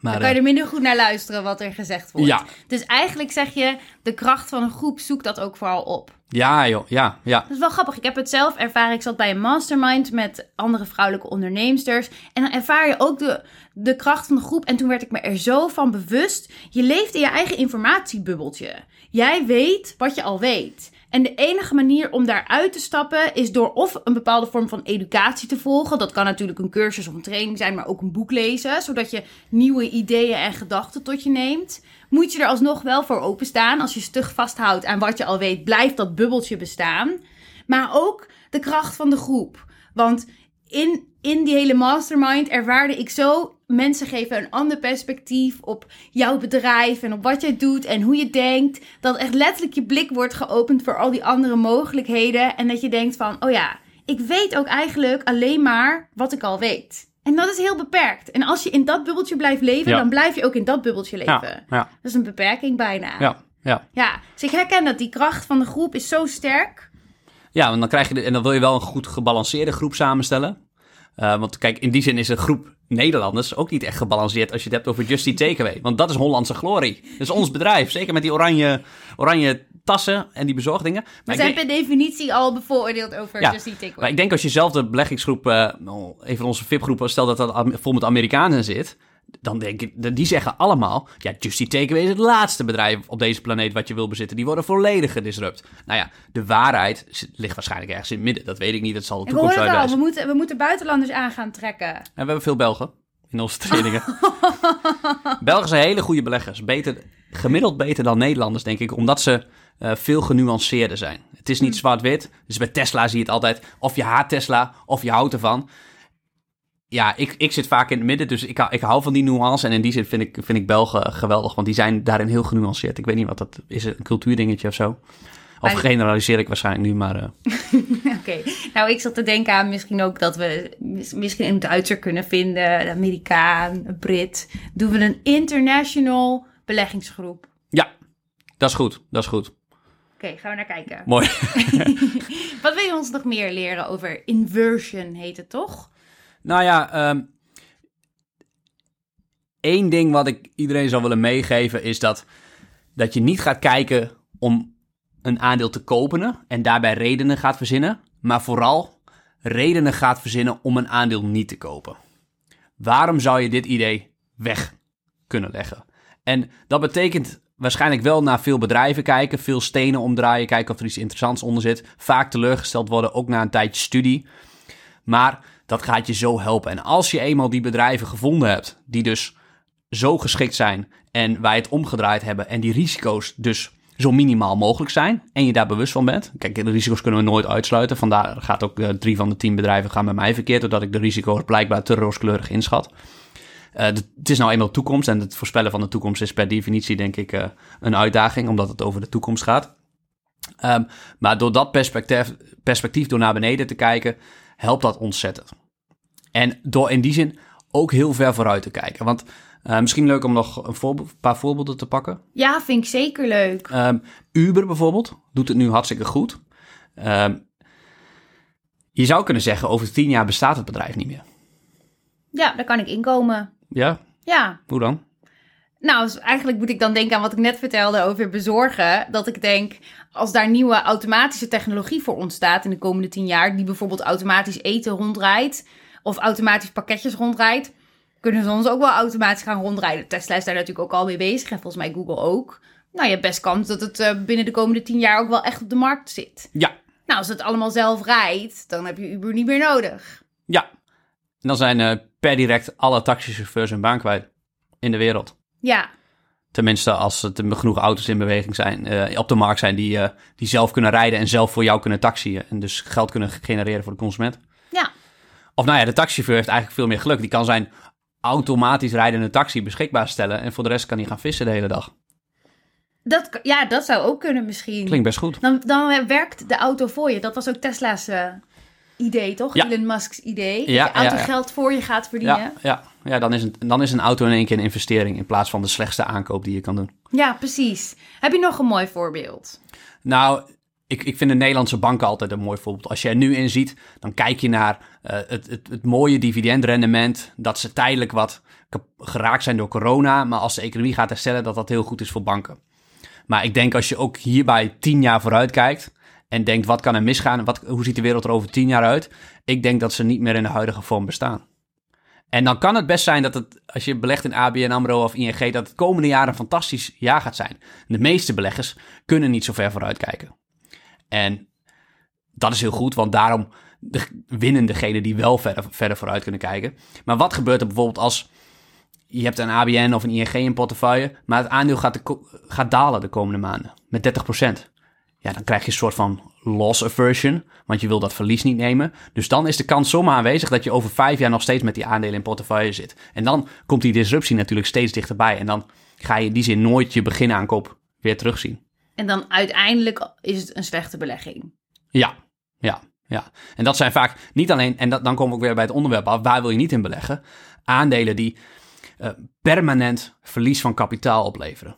Speaker 2: Maar,
Speaker 1: Dan kan je
Speaker 2: eh,
Speaker 1: er minder goed naar luisteren wat er gezegd wordt.
Speaker 2: Ja.
Speaker 1: Dus eigenlijk zeg je, de kracht van een groep zoekt dat ook vooral op.
Speaker 2: ja, joh, ja, ja.
Speaker 1: Dat is wel grappig. Ik heb het zelf ervaren. Ik zat bij een mastermind met andere vrouwelijke onderneemsters. En dan ervaar je ook de, de kracht van de groep. En toen werd ik me er zo van bewust. Je leeft in je eigen informatiebubbeltje. Jij weet wat je al weet. En de enige manier om daaruit te stappen is door of een bepaalde vorm van educatie te volgen. Dat kan natuurlijk een cursus of een training zijn, maar ook een boek lezen. Zodat je nieuwe ideeën en gedachten tot je neemt. Moet je er alsnog wel voor openstaan. Als je stug vasthoudt aan wat je al weet, blijft dat bubbeltje bestaan. Maar ook de kracht van de groep. Want in, in die hele mastermind ervaarde ik zo... mensen geven een ander perspectief op jouw bedrijf... en op wat jij doet en hoe je denkt. Dat echt letterlijk je blik wordt geopend voor al die andere mogelijkheden. En dat je denkt van, oh ja, ik weet ook eigenlijk alleen maar wat ik al weet. En dat is heel beperkt. En als je in dat bubbeltje blijft leven...
Speaker 2: Ja.
Speaker 1: dan blijf je ook in dat bubbeltje leven.
Speaker 2: Ja, ja,
Speaker 1: Dat is een beperking bijna.
Speaker 2: ja, ja.
Speaker 1: Ja, dus ik herken dat die kracht van de groep is zo sterk.
Speaker 2: Ja, want dan krijg je de, en dan wil je wel een goed gebalanceerde groep samenstellen. Eh, want kijk, in die zin is een groep Nederlanders ook niet echt gebalanceerd als je het hebt over Just Eat Takeaway. Want dat is Hollandse glorie. Dat is ons bedrijf. Zeker met die oranje, oranje tassen en die bezorgdingen.
Speaker 1: We zijn per definitie al bevooroordeeld over
Speaker 2: Ja,
Speaker 1: Just Eat Takeaway.
Speaker 2: Maar ik denk als je zelf de beleggingsgroep, nou, een van onze VIP-groepen, stel dat dat vol met Amerikanen zit, dan denk ik, die zeggen allemaal, ja, Just Eat Takeaway is het laatste bedrijf op deze planeet wat je wil bezitten. Die worden volledig gedisrupt. Nou ja, de waarheid ligt waarschijnlijk ergens in het midden. Dat weet ik niet, dat zal de
Speaker 1: we
Speaker 2: toekomst
Speaker 1: horen het al, we
Speaker 2: uitwijzen.
Speaker 1: moeten, we moeten buitenlanders aan gaan trekken.
Speaker 2: En we hebben veel Belgen in onze trainingen. Belgen zijn hele goede beleggers. Beter, gemiddeld beter dan Nederlanders, denk ik, omdat ze eh, veel genuanceerder zijn. Het is niet zwart-wit. Dus bij Tesla zie je het altijd, of je haat Tesla, of je houdt ervan. Ja, ik, ik zit vaak in het midden, dus ik, ik hou van die nuance. En in die zin vind ik, vind ik Belgen geweldig, want die zijn daarin heel genuanceerd. Ik weet niet wat dat is, een cultuurdingetje of zo. Of generaliseer ik waarschijnlijk nu, maar... eh,
Speaker 1: Oké, nou ik zat te denken aan misschien ook dat we mis- misschien een Duitser kunnen vinden, een Amerikaan, een Brit. Doen we een international beleggingsgroep.
Speaker 2: ja, dat is goed, dat is goed.
Speaker 1: Oké, gaan we naar kijken.
Speaker 2: Mooi.
Speaker 1: Wat wil je ons nog meer leren over inversion, heet het toch?
Speaker 2: Nou ja, ehm één ding wat ik iedereen zou willen meegeven is dat, dat je niet gaat kijken om een aandeel te kopen en daarbij redenen gaat verzinnen, maar vooral redenen gaat verzinnen om een aandeel niet te kopen. Waarom zou je dit idee weg kunnen leggen? En dat betekent waarschijnlijk wel naar veel bedrijven kijken, veel stenen omdraaien, kijken of er iets interessants onder zit. Vaak teleurgesteld worden, ook na een tijdje studie. Maar dat gaat je zo helpen. En als je eenmaal die bedrijven gevonden hebt, die dus zo geschikt zijn en wij het omgedraaid hebben en die risico's dus zo minimaal mogelijk zijn en je daar bewust van bent. Kijk, de risico's kunnen we nooit uitsluiten. Vandaar gaat ook eh, drie van de tien bedrijven gaan bij mij verkeerd, doordat ik de risico's blijkbaar te rooskleurig inschat. Eh, het is nou eenmaal toekomst en het voorspellen van de toekomst is per definitie denk ik eh, een uitdaging, omdat het over de toekomst gaat. Ehm, maar door dat perspectief, perspectief, door naar beneden te kijken, helpt dat ontzettend. En door in die zin ook heel ver vooruit te kijken. Want eh, misschien leuk om nog een voorbe- paar voorbeelden te pakken.
Speaker 1: Ja, vind ik zeker leuk.
Speaker 2: Ehm, Uber bijvoorbeeld doet het nu hartstikke goed. Ehm, je zou kunnen zeggen, over tien jaar bestaat het bedrijf niet meer.
Speaker 1: Ja, daar kan ik inkomen.
Speaker 2: Ja,
Speaker 1: Ja,
Speaker 2: hoe dan?
Speaker 1: Nou, dus eigenlijk moet ik dan denken aan wat ik net vertelde over bezorgen. Dat ik denk, als daar nieuwe automatische technologie voor ontstaat in de komende tien jaar, die bijvoorbeeld automatisch eten rondrijdt of automatisch pakketjes rondrijdt, kunnen ze ons ook wel automatisch gaan rondrijden. Tesla is daar natuurlijk ook al mee bezig en volgens mij Google ook. Nou, je hebt best kans dat het eh, binnen de komende tien jaar ook wel echt op de markt zit.
Speaker 2: Ja,
Speaker 1: Nou, als het allemaal zelf rijdt, dan heb je Uber niet meer nodig.
Speaker 2: ja. En dan zijn eh, per direct alle taxichauffeurs hun baan kwijt in de wereld.
Speaker 1: Ja,
Speaker 2: Tenminste, als er genoeg auto's in beweging zijn, eh, op de markt zijn die, eh, die zelf kunnen rijden en zelf voor jou kunnen taxiën. En dus geld kunnen genereren voor de consument.
Speaker 1: Ja.
Speaker 2: Of nou ja, de taxichauffeur heeft eigenlijk veel meer geluk. Die kan zijn automatisch rijdende taxi beschikbaar stellen. En voor de rest kan hij gaan vissen de hele dag.
Speaker 1: Dat, ja, dat zou ook kunnen misschien.
Speaker 2: Klinkt best goed.
Speaker 1: Dan, dan werkt de auto voor je. Dat was ook Tesla's eh, idee, toch?
Speaker 2: Ja.
Speaker 1: Elon Musk's idee.
Speaker 2: Ja,
Speaker 1: dat de auto
Speaker 2: ja,
Speaker 1: geld voor je gaat verdienen.
Speaker 2: Ja, ja, ja dan, is een, dan is een auto in één keer een investering in plaats van de slechtste aankoop die je kan doen.
Speaker 1: Ja, precies. Heb je nog een mooi voorbeeld?
Speaker 2: Nou, ik, ik vind de Nederlandse banken altijd een mooi voorbeeld. Als je er nu in ziet, dan kijk je naar eh, het, het, het mooie dividendrendement. Dat ze tijdelijk wat geraakt zijn door corona. Maar als de economie gaat herstellen, dat dat heel goed is voor banken. Maar ik denk als je ook hierbij tien jaar vooruit kijkt. En denkt, wat kan er misgaan? Wat, hoe ziet de wereld er over tien jaar uit? Ik denk dat ze niet meer in de huidige vorm bestaan. En dan kan het best zijn dat het, als je belegt in ABN AMRO of ING, dat het komende jaar een fantastisch jaar gaat zijn. De meeste beleggers kunnen niet zo ver vooruit kijken. En dat is heel goed, want daarom de, winnen degenen die wel verder, verder vooruit kunnen kijken. Maar wat gebeurt er bijvoorbeeld als je hebt een ABN of een ING in portefeuille, maar het aandeel gaat, gaat dalen de komende maanden met 30%. Ja, dan krijg je een soort van loss aversion, want je wil dat verlies niet nemen. Dus dan is de kans zomaar aanwezig dat je over vijf jaar nog steeds met die aandelen in portefeuille zit. En dan komt die disruptie natuurlijk steeds dichterbij. En dan ga je in die zin nooit je beginaankoop weer terugzien.
Speaker 1: En dan uiteindelijk is het een slechte belegging.
Speaker 2: Ja, ja, ja. En dat zijn vaak niet alleen, en dat, dan komen we ook weer bij het onderwerp af, waar wil je niet in beleggen? Aandelen die eh, permanent verlies van kapitaal opleveren.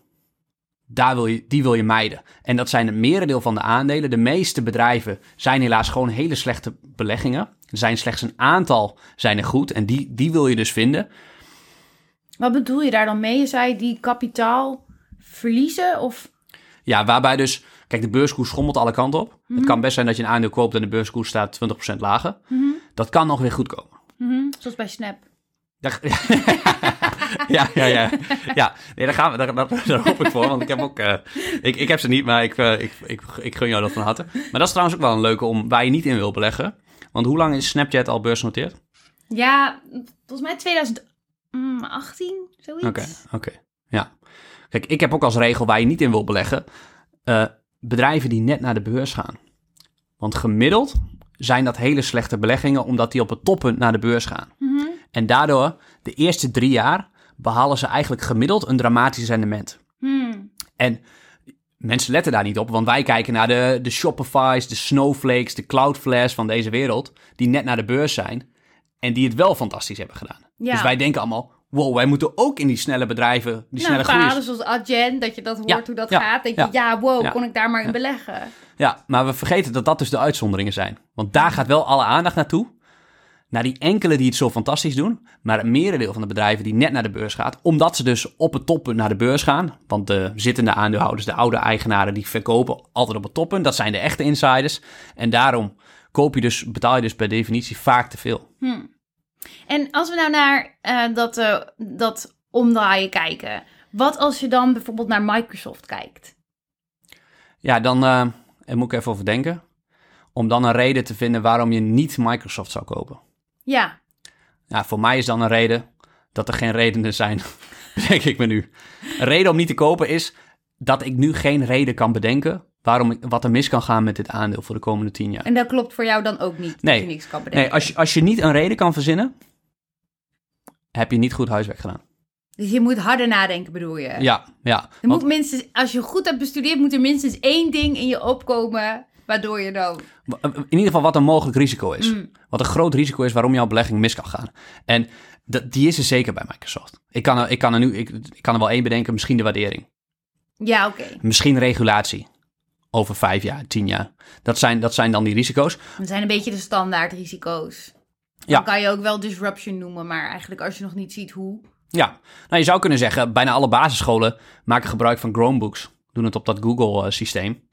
Speaker 2: Daar wil je, die wil je mijden. En dat zijn het merendeel van de aandelen. De meeste bedrijven zijn helaas gewoon hele slechte beleggingen. Er zijn slechts een aantal zijn er goed en die, die wil je dus vinden.
Speaker 1: Wat bedoel je daar dan mee? Je zei die kapitaal verliezen of...
Speaker 2: Ja, waarbij dus, kijk, de beurskoers schommelt alle kanten op.
Speaker 1: Mhm.
Speaker 2: Het kan best zijn dat je een aandeel koopt en de beurskoers staat 20% lager. Dat kan nog weer goed komen.
Speaker 1: Mhm, Zoals bij Snap.
Speaker 2: ja, ja, ja. Ja, nee, daar, gaan we, daar, daar, daar hoop ik voor. Want ik heb ook... eh, ik, ik heb ze niet, maar ik, eh, ik, ik, ik gun jou dat van harte. Maar dat is trouwens ook wel een leuke om, waar je niet in wil beleggen. Want hoe lang is Snapchat al beursgenoteerd?
Speaker 1: Ja, volgens mij 2018, zoiets.
Speaker 2: Oké, oké. Ja. Kijk, ik heb ook als regel waar je niet in wil beleggen... eh, bedrijven die net naar de beurs gaan. Want gemiddeld zijn dat hele slechte beleggingen... omdat die op het toppunt naar de beurs gaan.
Speaker 1: Mhm.
Speaker 2: En daardoor, de eerste drie jaar... behalen ze eigenlijk gemiddeld een dramatisch rendement.
Speaker 1: Hmm.
Speaker 2: En mensen letten daar niet op, want wij kijken naar de, de Shopify's, de Snowflakes, de Cloudflares van deze wereld, die net naar de beurs zijn en die het wel fantastisch hebben gedaan.
Speaker 1: Ja.
Speaker 2: Dus wij denken allemaal, wow, wij moeten ook in die snelle bedrijven, die
Speaker 1: Nou,
Speaker 2: snelle
Speaker 1: verhalen
Speaker 2: groeiers.
Speaker 1: zoals Adyen, dat je dat hoort
Speaker 2: Ja,
Speaker 1: hoe dat
Speaker 2: ja,
Speaker 1: gaat. Denk
Speaker 2: ja,
Speaker 1: je, ja, wow, kon ik daar maar in beleggen?
Speaker 2: Ja, maar we vergeten dat dat dus de uitzonderingen zijn. Want daar gaat wel alle aandacht naartoe. Naar die enkele die het zo fantastisch doen. Maar het merendeel van de bedrijven die net naar de beurs gaat. Omdat ze dus op het toppunt naar de beurs gaan. Want de zittende aandeelhouders, de oude eigenaren, die verkopen altijd op het toppunt. Dat zijn de echte insiders. En daarom koop je dus, betaal je dus per definitie vaak te veel.
Speaker 1: En als we nou naar eh, dat, eh, dat omdraaien kijken. Wat als je dan bijvoorbeeld naar Microsoft kijkt?
Speaker 2: Ja, dan daar moet ik even over denken. Om dan een reden te vinden waarom je niet Microsoft zou kopen.
Speaker 1: Ja,
Speaker 2: Ja, voor mij is dan een reden dat er geen redenen zijn, bedenk ik me nu. Een reden om niet te kopen is dat ik nu geen reden kan bedenken waarom ik, wat er mis kan gaan met dit aandeel voor de komende tien jaar.
Speaker 1: en dat klopt voor jou dan ook niet.
Speaker 2: Nee.
Speaker 1: Dat je niks kan bedenken.
Speaker 2: Nee, als je, als je niet een reden kan verzinnen, heb je niet goed huiswerk gedaan.
Speaker 1: Dus je moet harder nadenken, bedoel je?
Speaker 2: Ja, ja.
Speaker 1: Er
Speaker 2: Want,
Speaker 1: moet minstens, als je goed hebt bestudeerd, moet er minstens één ding in je opkomen. Waardoor je dan.
Speaker 2: in ieder geval wat een mogelijk risico is.
Speaker 1: Mm.
Speaker 2: Wat een groot risico is waarom jouw belegging mis kan gaan. En dat, die is er zeker bij Microsoft. Ik kan er, ik kan er nu ik, ik kan er wel één bedenken, misschien de waardering.
Speaker 1: Ja, oké.
Speaker 2: Misschien regulatie. Over vijf jaar, tien jaar. Dat zijn, dat zijn dan die risico's.
Speaker 1: Dat zijn een beetje de standaard risico's.
Speaker 2: Ja.
Speaker 1: Dan kan je ook wel disruption noemen, maar eigenlijk als je nog niet ziet hoe.
Speaker 2: Ja, nou je zou kunnen zeggen, bijna alle basisscholen maken gebruik van Chromebooks. Doen het op dat Google-systeem.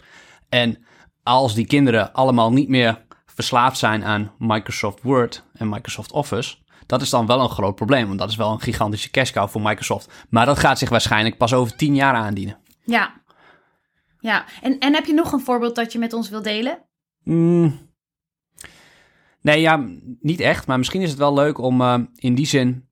Speaker 2: En als die kinderen allemaal niet meer verslaafd zijn aan Microsoft Word en Microsoft Office, dat is dan wel een groot probleem. Want dat is wel een gigantische cash cow voor Microsoft. Maar dat gaat zich waarschijnlijk pas over tien jaar aandienen.
Speaker 1: Ja. Ja, en, en heb je nog een voorbeeld dat je met ons wilt delen?
Speaker 2: Mm. Nee, ja, niet echt. Maar misschien is het wel leuk om eh, in die zin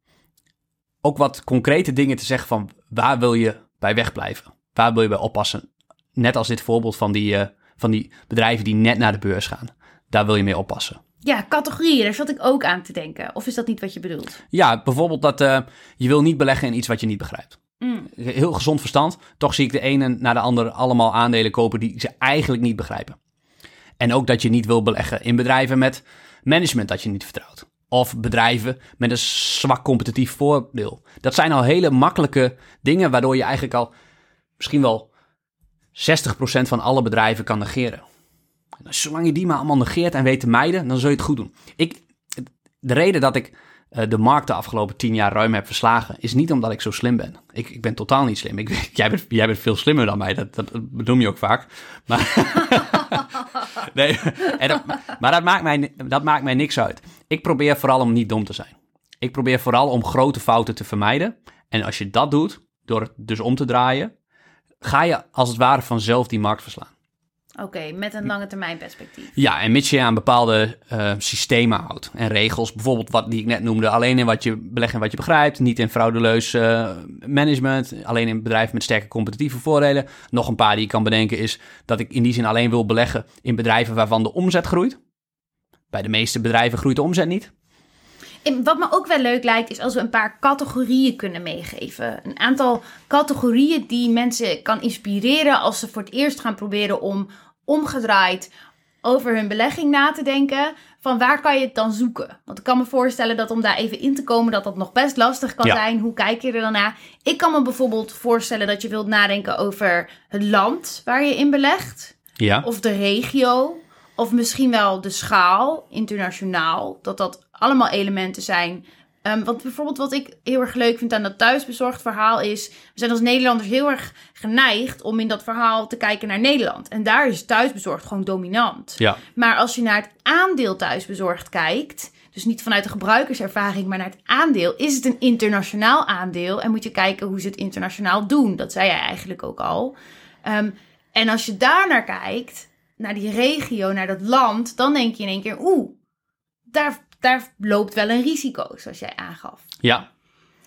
Speaker 2: ook wat concrete dingen te zeggen van waar wil je bij wegblijven? Waar wil je bij oppassen? Net als dit voorbeeld van die, eh, van die bedrijven die net naar de beurs gaan. Daar wil je mee oppassen.
Speaker 1: Ja, categorieën, daar zat ik ook aan te denken. Of is dat niet wat je bedoelt?
Speaker 2: Ja, bijvoorbeeld dat eh, je wil niet beleggen in iets wat je niet begrijpt.
Speaker 1: Mm.
Speaker 2: Heel gezond verstand. Toch zie ik de ene na de andere allemaal aandelen kopen die ze eigenlijk niet begrijpen. En ook dat je niet wil beleggen in bedrijven met management dat je niet vertrouwt. Of bedrijven met een zwak competitief voordeel. Dat zijn al hele makkelijke dingen waardoor je eigenlijk al misschien wel 60% van alle bedrijven kan negeren. Zolang je die maar allemaal negeert en weet te mijden, dan zul je het goed doen. Ik, de reden dat ik uh, de markt de afgelopen tien jaar ruim heb verslagen, is niet omdat ik zo slim ben. Ik, ik ben totaal niet slim. Ik, jij, bent, jij bent veel slimmer dan mij, dat, dat je ook vaak. Maar, nee, dat, maar dat, maakt mij, dat maakt mij niks uit. Ik probeer vooral om niet dom te zijn. Ik probeer vooral om grote fouten te vermijden. En als je dat doet, door het dus om te draaien, ga je als het ware vanzelf die markt verslaan.
Speaker 1: Oké, met een lange termijn perspectief.
Speaker 2: Ja, en mits je aan bepaalde uh, systemen houdt en regels. Bijvoorbeeld wat die ik net noemde. Alleen in wat je belegt en wat je begrijpt. Niet in fraudeleus uh, management. Alleen in bedrijven met sterke competitieve voordelen. Nog een paar die ik kan bedenken is dat ik in die zin alleen wil beleggen in bedrijven waarvan de omzet groeit. Bij de meeste bedrijven groeit de omzet niet.
Speaker 1: En wat me ook wel leuk lijkt, is als we een paar categorieën kunnen meegeven. Een aantal categorieën die mensen kan inspireren als ze voor het eerst gaan proberen om omgedraaid over hun belegging na te denken. Van waar kan je het dan zoeken? Want ik kan me voorstellen dat om daar even in te komen, dat dat nog best lastig kan zijn. Hoe kijk je er dan naar? Ik kan me bijvoorbeeld voorstellen dat je wilt nadenken over het land waar je in belegt.
Speaker 2: Ja.
Speaker 1: Of de regio. Of misschien wel de schaal, internationaal. Dat dat allemaal elementen zijn Um, want bijvoorbeeld wat ik heel erg leuk vind aan dat thuisbezorgd verhaal is... we zijn als Nederlanders heel erg geneigd om in dat verhaal te kijken naar Nederland. En daar is thuisbezorgd gewoon dominant.
Speaker 2: Ja.
Speaker 1: Maar als je naar het aandeel thuisbezorgd kijkt... dus niet vanuit de gebruikerservaring, maar naar het aandeel... is het een internationaal aandeel en moet je kijken hoe ze het internationaal doen. Dat zei jij eigenlijk ook al. Um, en als je daar naar kijkt, naar die regio, naar dat land... dan denk je in één keer, oeh, daar daar loopt wel een risico, zoals jij aangaf.
Speaker 2: Ja.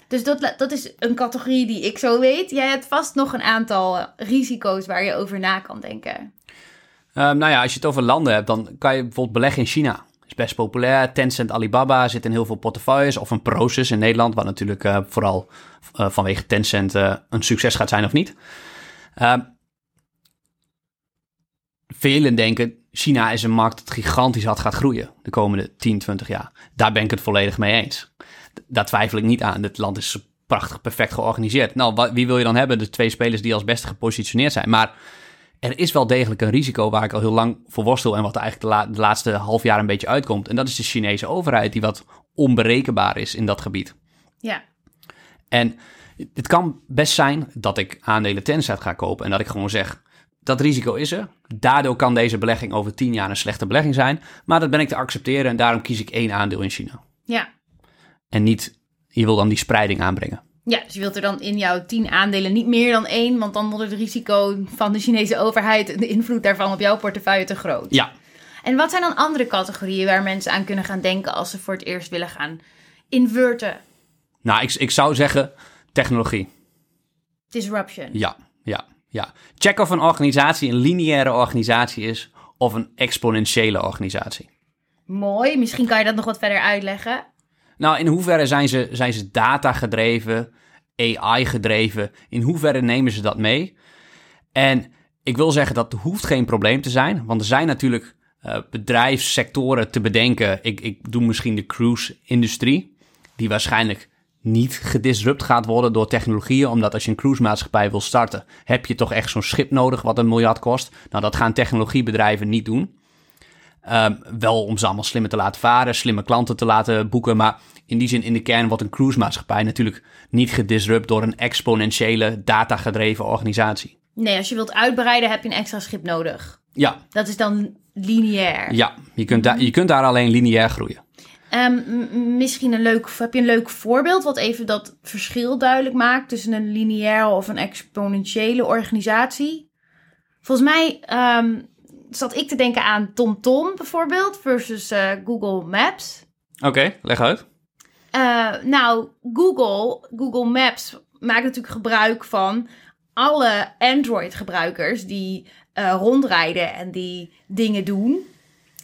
Speaker 1: Dus dat, dat is een categorie die ik zo weet. Jij hebt vast nog een aantal risico's waar je over na kan denken.
Speaker 2: Um, nou ja, als je het over landen hebt, dan kan je bijvoorbeeld beleggen in China. is best populair. Tencent, Alibaba zit in heel veel portefeuilles. Of een Proces in Nederland, wat natuurlijk uh, vooral uh, vanwege Tencent uh, een succes gaat zijn of niet. Ehm, velen denken, China is een markt dat gigantisch hard gaat groeien de komende 10, 20 jaar. Daar ben ik het volledig mee eens. Daar twijfel ik niet aan. Het land is prachtig, perfect georganiseerd. Nou, wie wil je dan hebben? De twee spelers die als beste gepositioneerd zijn. Maar er is wel degelijk een risico waar ik al heel lang voor worstel en wat eigenlijk de, laatste half jaar een beetje uitkomt. En dat is de Chinese overheid die wat onberekenbaar is in dat gebied.
Speaker 1: Ja.
Speaker 2: En het kan best zijn dat ik aandelen Tencent ga kopen en dat ik gewoon zeg, dat risico is er. Daardoor kan deze belegging over tien jaar een slechte belegging zijn. Maar dat ben ik te accepteren en daarom kies ik één aandeel in China.
Speaker 1: Ja.
Speaker 2: En niet, je wil dan die spreiding aanbrengen.
Speaker 1: Ja, dus je wilt er dan in jouw tien aandelen niet meer dan één, want dan wordt het risico van de Chinese overheid en de invloed daarvan op jouw portefeuille te groot.
Speaker 2: Ja.
Speaker 1: En wat zijn dan andere categorieën waar mensen aan kunnen gaan denken als ze voor het eerst willen gaan inverten?
Speaker 2: Nou, ik, ik zou zeggen technologie.
Speaker 1: Disruption.
Speaker 2: Ja, ja. Ja, check of een organisatie een lineaire organisatie is of een exponentiële organisatie.
Speaker 1: Mooi, misschien kan je dat nog wat verder uitleggen.
Speaker 2: Nou, in hoeverre zijn ze, zijn ze data gedreven, AI gedreven? In hoeverre nemen ze dat mee? En ik wil zeggen, dat hoeft geen probleem te zijn, want er zijn natuurlijk uh, bedrijfssectoren te bedenken. Ik, ik doe misschien de cruise-industrie, die waarschijnlijk niet gedisrupt gaat worden door technologieën. Omdat als je een cruisemaatschappij wil starten, heb je toch echt zo'n schip nodig wat een miljard kost. Nou, dat gaan technologiebedrijven niet doen. Um, wel om ze allemaal slimmer te laten varen, slimme klanten te laten boeken. Maar in die zin, in de kern wordt een cruisemaatschappij natuurlijk niet gedisrupt door een exponentiële, datagedreven organisatie.
Speaker 1: Nee, als je wilt uitbreiden, heb je een extra schip nodig.
Speaker 2: Ja.
Speaker 1: Dat is dan lineair.
Speaker 2: Ja, je kunt, daar, je kunt daar alleen lineair groeien.
Speaker 1: Um, misschien een leuk, heb je een leuk voorbeeld wat even dat verschil duidelijk maakt tussen een lineaire of een exponentiële organisatie? Volgens mij um, zat ik te denken aan TomTom bijvoorbeeld versus uh, Google Maps.
Speaker 2: Oké, okay, leg uit.
Speaker 1: Uh, nou, Google, Google Maps maakt natuurlijk gebruik van alle Android-gebruikers die eh, rondrijden en die dingen doen.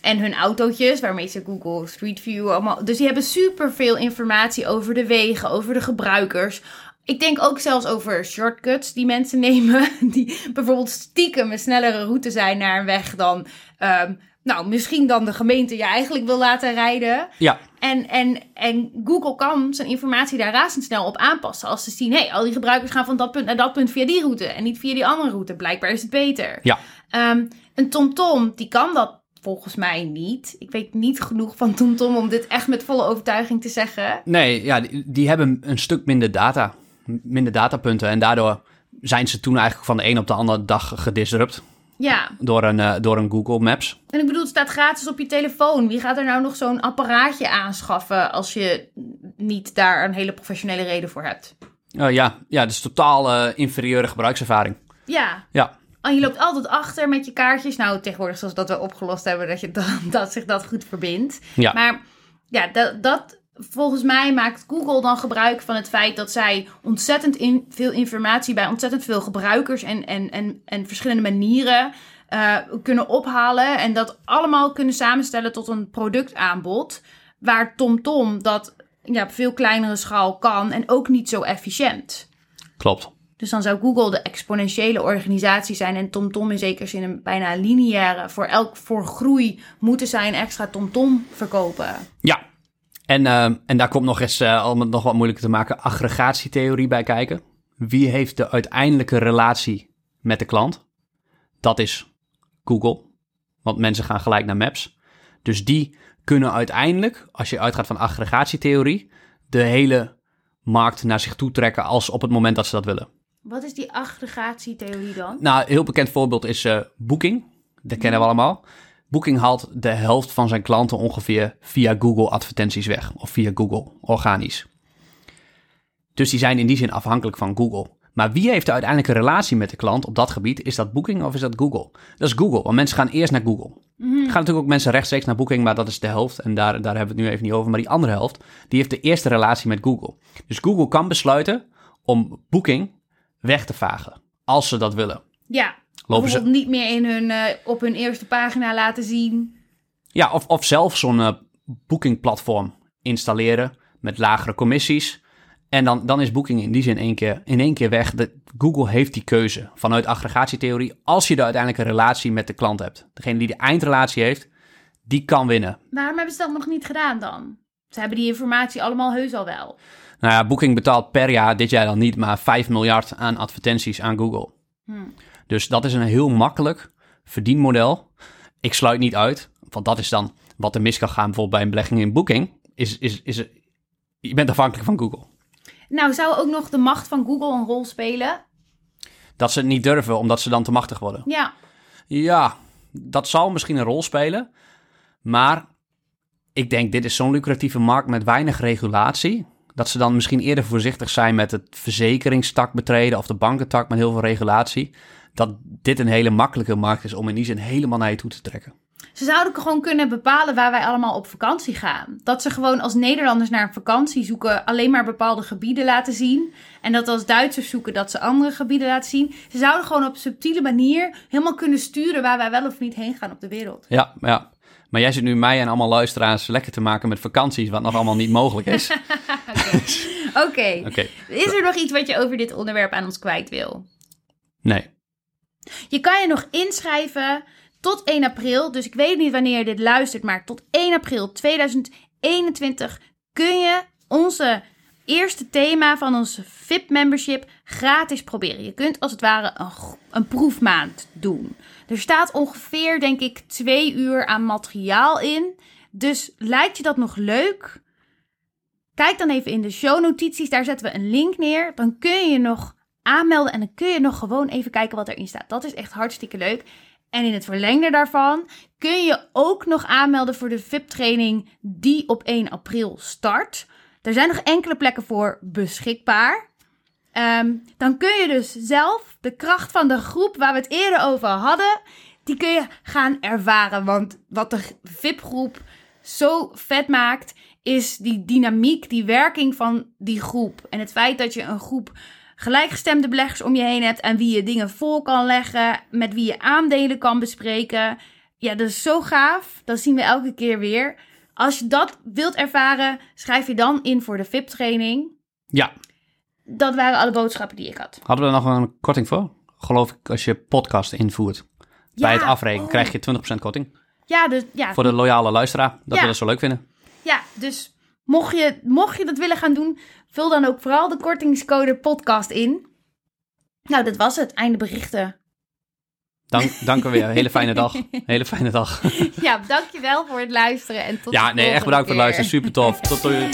Speaker 1: En hun autootjes, waarmee ze Google Street View allemaal. Dus die hebben superveel informatie over de wegen, over de gebruikers. Ik denk ook zelfs over shortcuts die mensen nemen. Die bijvoorbeeld stiekem een snellere route zijn naar een weg dan. ehm, nou, misschien dan de gemeente je eigenlijk wil laten rijden.
Speaker 2: Ja,
Speaker 1: En, en, en Google kan zijn informatie daar razendsnel op aanpassen. Als ze zien, hé, al die gebruikers gaan van dat punt naar dat punt via die route. En niet via die andere route. Blijkbaar is het beter.
Speaker 2: ja.
Speaker 1: Ehm, een TomTom, die kan dat volgens mij niet. Ik weet niet genoeg van TomTom om dit echt met volle overtuiging te zeggen.
Speaker 2: Nee, ja, die, die hebben een stuk minder data. Minder datapunten. En daardoor zijn ze toen eigenlijk van de een op de andere dag gedisrupt.
Speaker 1: Ja,
Speaker 2: Door een, eh, door een Google Maps.
Speaker 1: en ik bedoel, het staat gratis op je telefoon. Wie gaat er nou nog zo'n apparaatje aanschaffen als je niet daar een hele professionele reden voor hebt?
Speaker 2: Eh, ja, ja, dus totaal eh, inferieure gebruikservaring.
Speaker 1: Ja,
Speaker 2: Ja,
Speaker 1: En je loopt altijd achter met je kaartjes. Nou, tegenwoordig zoals dat we opgelost hebben, dat, je dat, dat zich dat goed verbindt.
Speaker 2: ja.
Speaker 1: Maar ja, dat, dat volgens mij maakt Google dan gebruik van het feit dat zij ontzettend in, veel informatie bij ontzettend veel gebruikers en, en, en, en verschillende manieren eh, kunnen ophalen. En dat allemaal kunnen samenstellen tot een productaanbod. Waar TomTom dat ja, op veel kleinere schaal kan en ook niet zo efficiënt.
Speaker 2: klopt.
Speaker 1: Dus dan zou Google de exponentiële organisatie zijn en TomTom in zekere zin een bijna lineaire. Voor elk voor groei moeten zij een extra TomTom verkopen.
Speaker 2: Ja. En, eh, en daar komt nog eens, eh, om het nog wat moeilijker te maken, aggregatietheorie bij kijken. Wie heeft de uiteindelijke relatie met de klant? Dat is Google. Want mensen gaan gelijk naar Maps. Dus die kunnen uiteindelijk, als je uitgaat van aggregatietheorie, de hele markt naar zich toe trekken als op het moment dat ze dat willen.
Speaker 1: Wat is die aggregatietheorie dan?
Speaker 2: Nou, een heel bekend voorbeeld is eh, Booking. Dat kennen we allemaal. Booking haalt de helft van zijn klanten ongeveer via Google advertenties weg. Of via Google, organisch. Dus die zijn in die zin afhankelijk van Google. Maar wie heeft de uiteindelijke relatie met de klant op dat gebied? Is dat Booking of is dat Google? Dat is Google, want mensen gaan eerst naar Google. Er gaan natuurlijk ook mensen rechtstreeks naar Booking, maar dat is de helft. En daar, daar hebben we het nu even niet over. Maar die andere helft, die heeft de eerste relatie met Google. Dus Google kan besluiten om Booking weg te vagen. Als ze dat willen.
Speaker 1: Ja,
Speaker 2: Lopen ze,
Speaker 1: niet meer in hun, eh, op hun eerste pagina laten zien.
Speaker 2: Ja, of, of zelf zo'n eh, boekingplatform installeren met lagere commissies. En dan, dan is Booking in die zin één keer, in één keer weg. De, Google heeft die keuze vanuit aggregatietheorie. Als je de uiteindelijke relatie met de klant hebt. Degene die de eindrelatie heeft, die kan winnen.
Speaker 1: Waarom hebben ze dat nog niet gedaan dan? Ze hebben die informatie allemaal heus al wel.
Speaker 2: Nou ja, Booking betaalt per jaar, dit jaar dan niet, maar 5 miljard aan advertenties aan Google.
Speaker 1: Hmm.
Speaker 2: Dus dat is een heel makkelijk verdienmodel. Ik sluit niet uit, want dat is dan wat er mis kan gaan bijvoorbeeld bij een belegging in Booking. Is, is, is, je bent afhankelijk van Google.
Speaker 1: Nou, zou ook nog de macht van Google een rol spelen?
Speaker 2: Dat ze het niet durven, omdat ze dan te machtig worden.
Speaker 1: Ja,
Speaker 2: Ja, dat zal misschien een rol spelen. Maar ik denk, dit is zo'n lucratieve markt met weinig regulatie. Dat ze dan misschien eerder voorzichtig zijn met het verzekeringstak betreden of de bankentak met heel veel regulatie. Dat dit een hele makkelijke markt is om in die zin helemaal naar je toe te trekken.
Speaker 1: Ze zouden gewoon kunnen bepalen waar wij allemaal op vakantie gaan. Dat ze gewoon als Nederlanders naar een vakantie zoeken alleen maar bepaalde gebieden laten zien. En dat als Duitsers zoeken dat ze andere gebieden laten zien. Ze zouden gewoon op subtiele manier helemaal kunnen sturen waar wij wel of niet heen gaan op de wereld.
Speaker 2: Ja, ja. Maar jij zit nu mij en allemaal luisteraars lekker te maken met vakanties, wat nog allemaal niet mogelijk is.
Speaker 1: Oké,
Speaker 2: Oké,
Speaker 1: is er nog iets wat je over dit onderwerp aan ons kwijt wil?
Speaker 2: nee.
Speaker 1: Je kan je nog inschrijven tot 1 april. Dus ik weet niet wanneer je dit luistert, maar tot 1 april 2021 kun je onze eerste thema van ons VIP-membership gratis proberen. Je kunt als het ware een proefmaand doen. Er staat ongeveer, denk ik, twee uur aan materiaal in. Dus lijkt je dat nog leuk? Kijk dan even in de shownotities, daar zetten we een link neer. Dan kun je nog aanmelden en dan kun je nog gewoon even kijken wat erin staat. Dat is echt hartstikke leuk. En in het verlengde daarvan kun je ook nog aanmelden voor de VIP-training die op 1 april start. Er zijn nog enkele plekken voor beschikbaar. Ehm, dan kun je dus zelf de kracht van de groep waar we het eerder over hadden, die kun je gaan ervaren. Want wat de VIP-groep zo vet maakt, is die dynamiek, die werking van die groep. En het feit dat je een groep gelijkgestemde beleggers om je heen hebt en wie je dingen voor kan leggen, met wie je aandelen kan bespreken. Ja, dat is zo gaaf. Dat zien we elke keer weer. Als je dat wilt ervaren, schrijf je dan in voor de VIP-training.
Speaker 2: Ja,
Speaker 1: Dat waren alle boodschappen die ik had.
Speaker 2: hadden we er nog een korting voor? Geloof ik, als je podcast invoert. Bij het afrekenen
Speaker 1: oh.
Speaker 2: krijg je 20% korting.
Speaker 1: Ja, dus, ja,
Speaker 2: Voor de loyale luisteraar, dat we dat zo leuk vinden.
Speaker 1: ja, dus mocht je, mocht je dat willen gaan doen, vul dan ook vooral de kortingscode podcast in. Nou, dat was het. Einde berichten.
Speaker 2: Dank, dank u weer. Hele fijne dag. Hele fijne dag.
Speaker 1: Ja, dankjewel voor het luisteren en tot
Speaker 2: Ja, nee, echt bedankt voor het luisteren. Super tof. Tot doei.